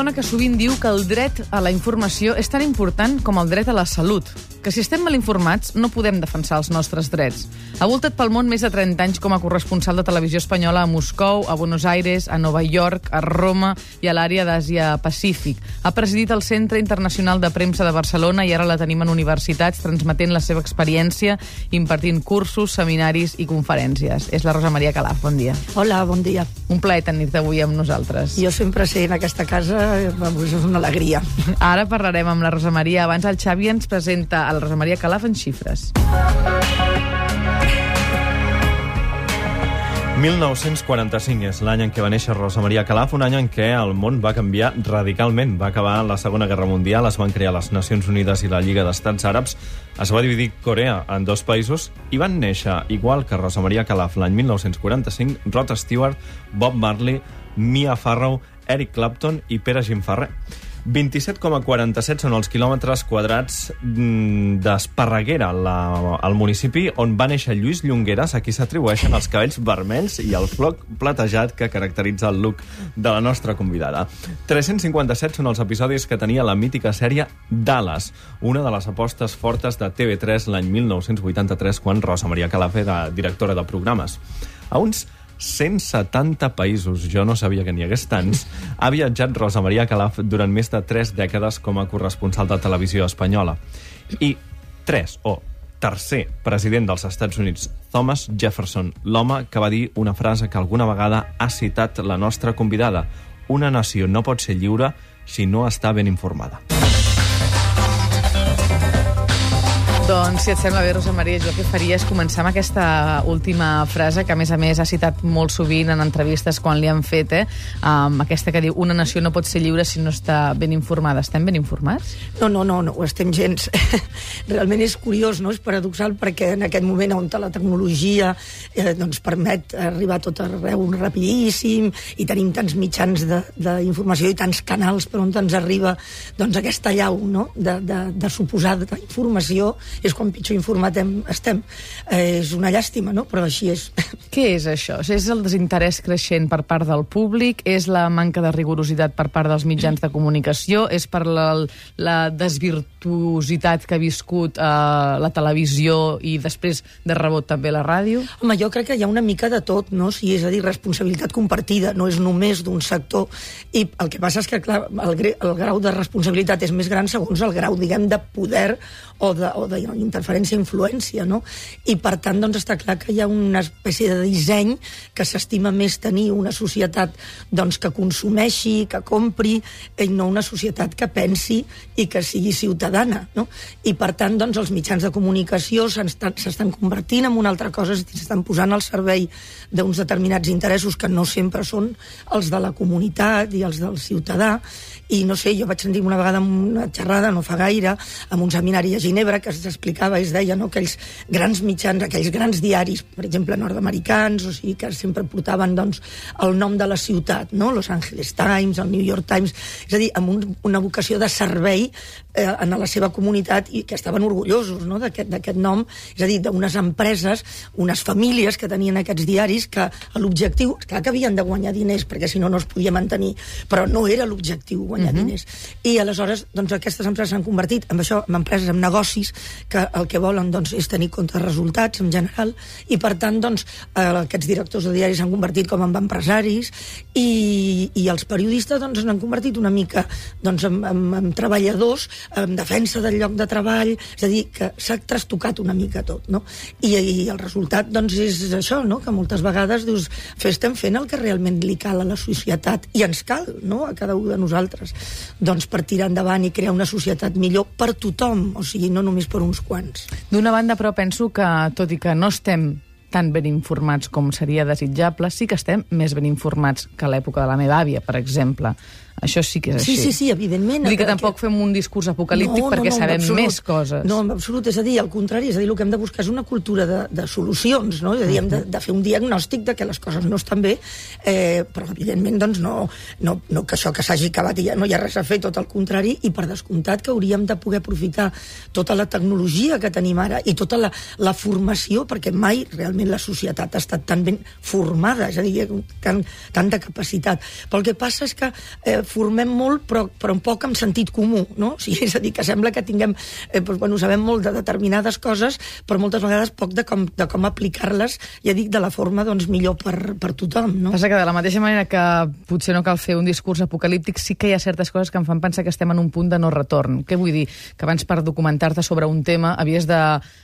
dona que sovint diu que el dret a la informació és tan important com el dret a la salut, que si estem mal informats no podem defensar els nostres drets. Ha voltat pel món més de 30 anys com a corresponsal de televisió espanyola a Moscou, a Buenos Aires, a Nova York, a Roma i a l'àrea d'Àsia-Pacífic. Ha presidit el Centre Internacional de Premsa de Barcelona i ara la tenim en universitats transmetent la seva experiència, impartint cursos, seminaris i conferències. És la Rosa Maria Calaf. Bon dia. Hola, bon dia. Un plaer tenir-te avui amb nosaltres. Jo sempre sé en aquesta casa, vamos, és una alegria. Ara parlarem amb la Rosa Maria. Abans el Xavi ens presenta el Rosa Maria Calaf en xifres. 1945 és l'any en què va néixer Rosa Maria Calaf, un any en què el món va canviar radicalment. Va acabar la Segona Guerra Mundial, es van crear les Nacions Unides i la Lliga d'Estats Àrabs, es va dividir Corea en dos països i van néixer, igual que Rosa Maria Calaf l'any 1945, Rod Stewart, Bob Marley, Mia Farrow, Eric Clapton i Pere Gimfarrer. 27,47 són els quilòmetres quadrats mm, d'Esparreguera, la, el municipi on va néixer Lluís Llongueres, a qui s'atribueixen els cabells vermells i el floc platejat que caracteritza el look de la nostra convidada. 357 són els episodis que tenia la mítica sèrie Dallas, una de les apostes fortes de TV3 l'any 1983, quan Rosa Maria Calaf era directora de programes. A uns 170 països, jo no sabia que n'hi hagués tants, ha viatjat Rosa Maria Calaf durant més de 3 dècades com a corresponsal de televisió espanyola. I 3, o tercer president dels Estats Units, Thomas Jefferson, l'home que va dir una frase que alguna vegada ha citat la nostra convidada. Una nació no pot ser lliure si no està ben informada. Doncs, si et sembla bé, Rosa Maria, jo el que faria és començar amb aquesta última frase, que a més a més ha citat molt sovint en entrevistes quan li han fet, eh? Um, aquesta que diu, una nació no pot ser lliure si no està ben informada. Estem ben informats? No, no, no, no ho estem gens. Realment és curiós, no? És paradoxal perquè en aquest moment on la tecnologia eh, doncs permet arribar a tot arreu rapidíssim i tenim tants mitjans d'informació i tants canals per on ens arriba doncs aquesta llau no? de, de, de suposada informació és quan pitjor informat estem. Eh, és una llàstima, no? Però així és. Què és això? És el desinterès creixent per part del públic? És la manca de rigorositat per part dels mitjans de comunicació? És per la, la desvirtuositat que ha viscut eh, la televisió i després de rebot també la ràdio? Home, jo crec que hi ha una mica de tot, no? Si és a dir, responsabilitat compartida, no és només d'un sector. I el que passa és que, clar, el, el grau de responsabilitat és més gran segons el grau, diguem, de poder o de, o de interferència influència, no? I per tant, doncs, està clar que hi ha una espècie de disseny que s'estima més tenir una societat doncs, que consumeixi, que compri, i no una societat que pensi i que sigui ciutadana, no? I per tant, doncs, els mitjans de comunicació s'estan convertint en una altra cosa, s'estan posant al servei d'uns determinats interessos que no sempre són els de la comunitat i els del ciutadà, i no sé, jo vaig sentir una vegada una xerrada, no fa gaire, amb un seminari a Ginebra que s'explicava, es deia, no?, aquells grans mitjans, aquells grans diaris, per exemple, nord-americans, o sigui, que sempre portaven, doncs, el nom de la ciutat, no?, Los Angeles Times, el New York Times, és a dir, amb un, una vocació de servei eh, en la seva comunitat i que estaven orgullosos, no?, d'aquest nom, és a dir, d'unes empreses, unes famílies que tenien aquests diaris que l'objectiu, clar que havien de guanyar diners, perquè si no no es podia mantenir, però no era l'objectiu guanyar uh -huh. diners. I aleshores, doncs, aquestes empreses s'han convertit en això, en empreses, en negocis, que el que volen doncs, és tenir compte resultats en general, i per tant, doncs, eh, aquests directors de diaris s'han convertit com en empresaris, i, i els periodistes doncs, s'han convertit una mica doncs, en, en, en treballadors, en defensa del lloc de treball, és a dir, que s'ha trastocat una mica tot, no? I, i el resultat, doncs, és això, no?, que moltes vegades dius, estem fent el que realment li cal a la societat, i ens cal, no?, a cada un de nosaltres doncs per tirar endavant i crear una societat millor per tothom, o sigui, no només per uns quants. D'una banda, però, penso que, tot i que no estem tan ben informats com seria desitjable, sí que estem més ben informats que a l'època de la meva àvia, per exemple. Això sí que és així. Sí, sí, sí, evidentment. Vull dir que tampoc fem un discurs apocalíptic no, perquè no, no, sabem més coses. No, en absolut, és a dir, al contrari, és a dir, el que hem de buscar és una cultura de, de solucions, no? És a dir, hem de, de fer un diagnòstic de que les coses no estan bé, eh, però evidentment, doncs, no, no, no que això que s'hagi acabat i ja no hi ha res a fer, tot el contrari, i per descomptat que hauríem de poder aprofitar tota la tecnologia que tenim ara i tota la, la formació, perquè mai realment la societat ha estat tan ben formada, és a dir, tant, tanta capacitat. Però el que passa és que eh, formem molt, però, però un poc amb sentit comú, no? O sigui, és a dir, que sembla que tinguem... Eh, doncs, bueno, sabem molt de determinades coses, però moltes vegades poc de com, de com aplicar-les, ja dic, de la forma doncs, millor per, per tothom, no? Passa que de la mateixa manera que potser no cal fer un discurs apocalíptic, sí que hi ha certes coses que em fan pensar que estem en un punt de no retorn. Què vull dir? Que abans per documentar-te sobre un tema havies de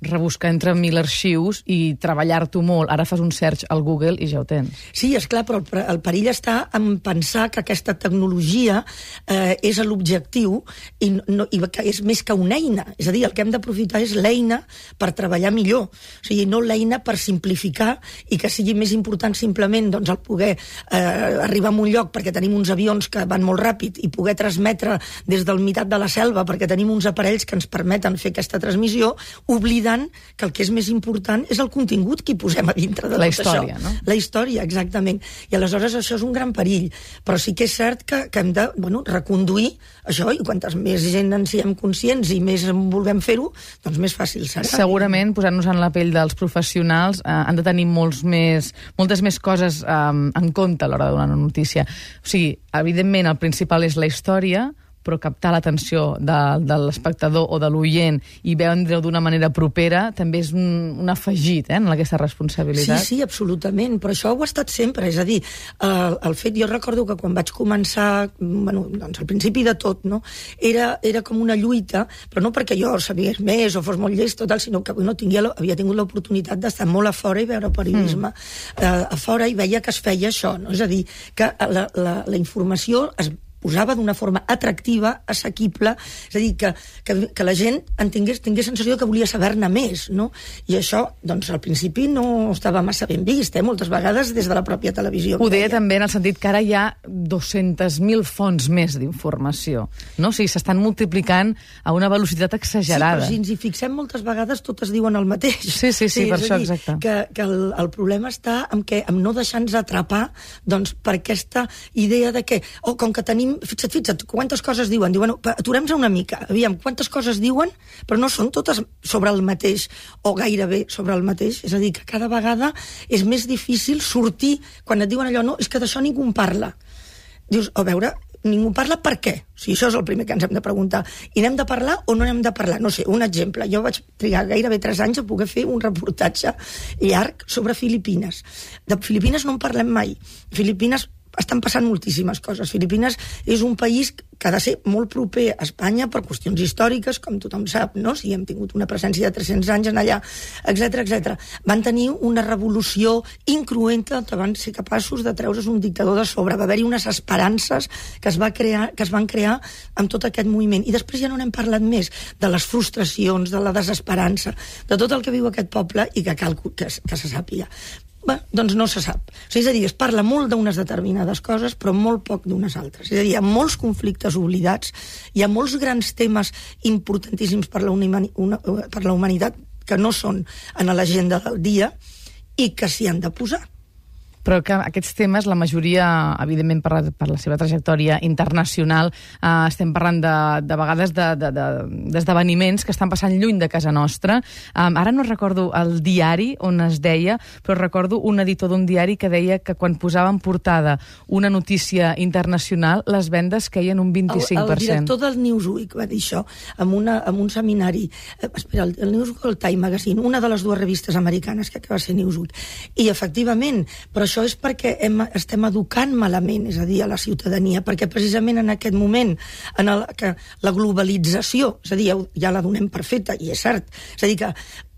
rebuscar entre mil arxius i treballar-t'ho molt. Ara fas un search al Google i ja ho tens. Sí, és clar, però el, el perill està en pensar que aquesta tecnologia eh, és l'objectiu i, no, i que és més que una eina. És a dir, el que hem d'aprofitar és l'eina per treballar millor. O sigui, no l'eina per simplificar i que sigui més important simplement doncs, el poder eh, arribar a un lloc perquè tenim uns avions que van molt ràpid i poder transmetre des del meitat de la selva perquè tenim uns aparells que ens permeten fer aquesta transmissió, oblidant que el que és més important és el contingut que hi posem a dintre de la història, això. no? La història, exactament. I aleshores això és un gran perill. Però sí que és cert que, que hem de bueno, reconduir això i quantes més gent en siguem conscients i més en vulguem fer-ho, doncs més fàcil serà. Segurament, posant-nos en la pell dels professionals, eh, han de tenir molts més, moltes més coses eh, en compte a l'hora de donar una notícia. O sigui, evidentment, el principal és la història, però captar l'atenció de, de l'espectador o de l'oient i vendre-ho d'una manera propera també és un, un afegit eh, en aquesta responsabilitat. Sí, sí, absolutament, però això ho ha estat sempre, és a dir, el, el fet, jo recordo que quan vaig començar, bueno, doncs al principi de tot, no, era, era com una lluita, però no perquè jo sabés més o fos molt llest, total, sinó que bueno, tinguia, havia tingut l'oportunitat d'estar molt a fora i veure periodisme mm. eh, a fora i veia que es feia això, no? és a dir, que la, la, la informació es posava d'una forma atractiva, assequible, és a dir, que, que, que la gent en tingués, tingués sensació que volia saber-ne més, no? I això, doncs, al principi no estava massa ben vist, eh? moltes vegades des de la pròpia televisió. Ho deia també en el sentit que ara hi ha 200.000 fonts més d'informació, no? O sigui, s'estan multiplicant a una velocitat exagerada. Sí, però si ens hi fixem moltes vegades totes diuen el mateix. Sí, sí, sí, sí per això, dir, exacte. Que, que el, el problema està en, que, en no deixar-nos atrapar doncs, per aquesta idea de que, oh, com que tenim tenim, fixa't, fixa't, quantes coses diuen. Diuen, aturem-nos una mica, aviam, quantes coses diuen, però no són totes sobre el mateix, o gairebé sobre el mateix. És a dir, que cada vegada és més difícil sortir, quan et diuen allò, no, és que d'això ningú en parla. Dius, a veure, ningú parla per què? O sigui, això és el primer que ens hem de preguntar. I n'hem de parlar o no n'hem de parlar? No sé, un exemple. Jo vaig trigar gairebé 3 anys a poder fer un reportatge llarg sobre Filipines. De Filipines no en parlem mai. Filipines estan passant moltíssimes coses. Filipines és un país que ha de ser molt proper a Espanya per qüestions històriques, com tothom sap, no? Si hem tingut una presència de 300 anys en allà, etc etc. Van tenir una revolució incruenta que van ser capaços de treure's un dictador de sobre. Va haver-hi unes esperances que es, va crear, que es van crear amb tot aquest moviment. I després ja no n'hem parlat més de les frustracions, de la desesperança, de tot el que viu aquest poble i que cal que, que se sàpiga. Bé, doncs no se sap. O sigui, és a dir, es parla molt d'unes determinades coses, però molt poc d'unes altres. És a dir, hi ha molts conflictes oblidats, hi ha molts grans temes importantíssims per la, una, per la humanitat que no són en l'agenda del dia i que s'hi han de posar però que aquests temes, la majoria, evidentment per la, per la seva trajectòria internacional, eh, estem parlant de, de vegades d'esdeveniments de, de, que estan passant lluny de casa nostra. Um, ara no recordo el diari on es deia, però recordo un editor d'un diari que deia que quan posava en portada una notícia internacional, les vendes queien un 25%. El, el director del Newsweek va dir això en, una, en un seminari. Eh, espera, el, el Newsweek o el Time Magazine, una de les dues revistes americanes que va ser Newsweek. I, efectivament, però això és perquè hem, estem educant malament, és a dir, a la ciutadania, perquè precisament en aquest moment en el que la globalització, és a dir, ja, ja la donem per feta, i és cert, és a dir, que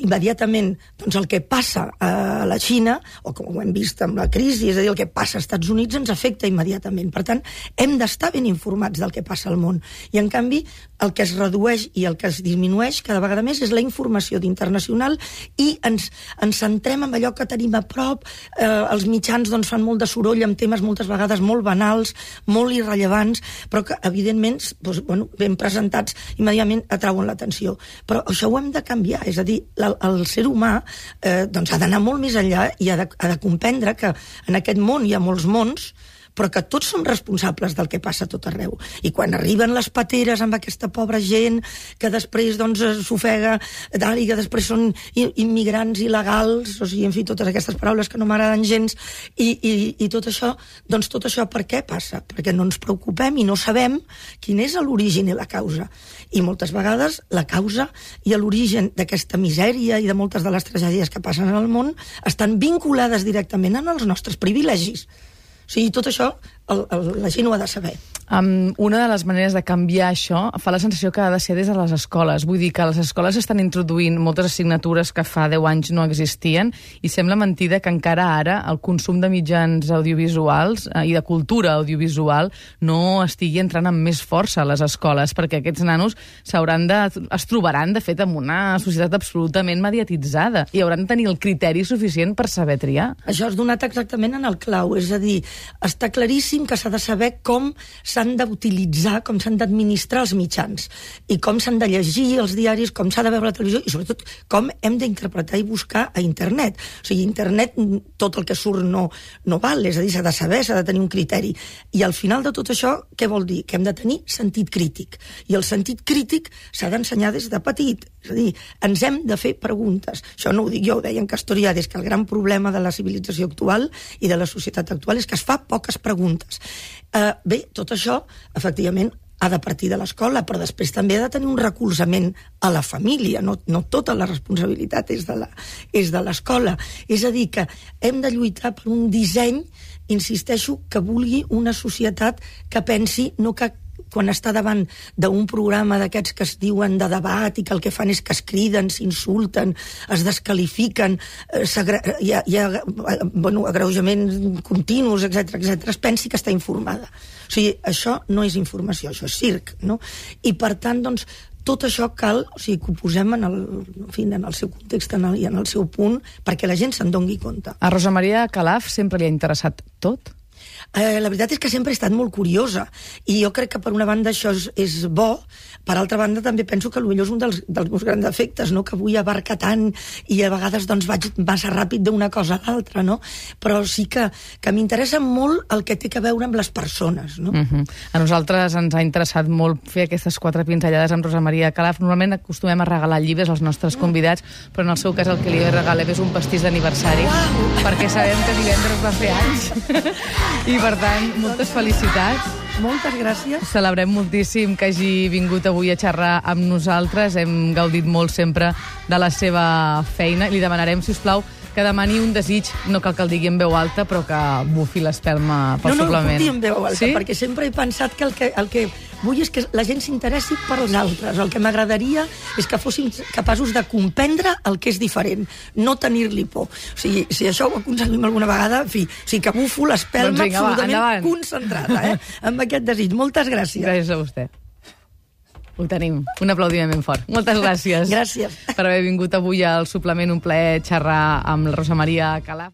immediatament doncs, el que passa a la Xina, o com ho hem vist amb la crisi, és a dir, el que passa als Estats Units ens afecta immediatament. Per tant, hem d'estar ben informats del que passa al món. I, en canvi, el que es redueix i el que es disminueix cada vegada més és la informació d'internacional i ens, ens centrem en allò que tenim a prop. Eh, els mitjans doncs, fan molt de soroll amb temes moltes vegades molt banals, molt irrellevants, però que, evidentment, doncs, bueno, ben presentats, immediatament atrauen l'atenció. Però això ho hem de canviar, és a dir, el, el ser humà eh, doncs ha d'anar molt més enllà i ha de, ha de comprendre que en aquest món hi ha molts mons, però que tots som responsables del que passa tot arreu. I quan arriben les pateres amb aquesta pobra gent que després doncs s'ofega i que després són immigrants il·legals, o sigui, en fi, totes aquestes paraules que no m'agraden gens, i, i, i tot això, doncs tot això per què passa? Perquè no ens preocupem i no sabem quin és l'origen i la causa. I moltes vegades la causa i l'origen d'aquesta misèria i de moltes de les tragèdies que passen al món estan vinculades directament amb els nostres privilegis. Sigui, tot això el, el, la gent ho ha de saber. Um, una de les maneres de canviar això fa la sensació que ha de ser des de les escoles. Vull dir que les escoles estan introduint moltes assignatures que fa 10 anys no existien i sembla mentida que encara ara el consum de mitjans audiovisuals eh, i de cultura audiovisual no estigui entrant amb més força a les escoles, perquè aquests nanos s'hauran de, es trobaran, de fet, amb una societat absolutament mediatitzada i hauran de tenir el criteri suficient per saber triar. Això has donat exactament en el clau, és a dir, està claríssim que s'ha de saber com s'han d'utilitzar, com s'han d'administrar els mitjans, i com s'han de llegir els diaris, com s'ha de veure la televisió, i sobretot com hem d'interpretar i buscar a internet. O sigui, internet, tot el que surt no, no val, és a dir, s'ha de saber, s'ha de tenir un criteri. I al final de tot això, què vol dir? Que hem de tenir sentit crític. I el sentit crític s'ha d'ensenyar des de petit. És a dir, ens hem de fer preguntes. Això no ho dic jo, ho deien Castoriades, que el gran problema de la civilització actual i de la societat actual és que es fa poques preguntes. Uh, bé, tot això, efectivament, ha de partir de l'escola, però després també ha de tenir un recolzament a la família, no, no tota la responsabilitat és de l'escola. És a dir, que hem de lluitar per un disseny, insisteixo, que vulgui una societat que pensi no que quan està davant d'un programa d'aquests que es diuen de debat i que el que fan és que es criden, s'insulten, es descalifiquen, eh, hi ha, hi ha bueno, agreujaments continus, etc etc, es pensi que està informada. O sigui, això no és informació, això és circ, no? I per tant, doncs, tot això cal, o sigui, que ho posem en el, en, fi, en el seu context en el, i en el seu punt perquè la gent se'n dongui compte. A Rosa Maria Calaf sempre li ha interessat tot? Eh, la veritat és que sempre he estat molt curiosa i jo crec que per una banda això és, és bo, per altra banda també penso que potser és un dels, dels meus grans defectes, no? que vull abarcar tant i a vegades doncs vaig massa ràpid d'una cosa a l'altra, no? però sí que, que m'interessa molt el que té a veure amb les persones. No? Uh -huh. A nosaltres ens ha interessat molt fer aquestes quatre pinzellades amb Rosa Maria Calaf. Normalment acostumem a regalar llibres als nostres convidats, però en el seu cas el que li regalem és un pastís d'aniversari, wow. perquè sabem que divendres va fer anys. I per tant, moltes felicitats. Moltes gràcies. Celebrem moltíssim que hagi vingut avui a xerrar amb nosaltres. Hem gaudit molt sempre de la seva feina. Li demanarem, si us plau, que demani un desig, no cal que el digui en veu alta, però que bufi l'esperma pel no, suplement. No, no, puc dir en veu alta, sí? perquè sempre he pensat que el que, el que vull és que la gent s'interessi per als altres. El que m'agradaria és que fóssim capaços de comprendre el que és diferent, no tenir-li por. O sigui, si això ho aconseguim alguna vegada, en fi, o sigui, que bufo l'espelma doncs vinga, absolutament va, concentrada, eh? amb aquest desig. Moltes gràcies. Gràcies a vostè. Ho tenim. Un aplaudiment ben fort. Moltes gràcies. gràcies. Per haver vingut avui al suplement. Un plaer xerrar amb la Rosa Maria Calaf.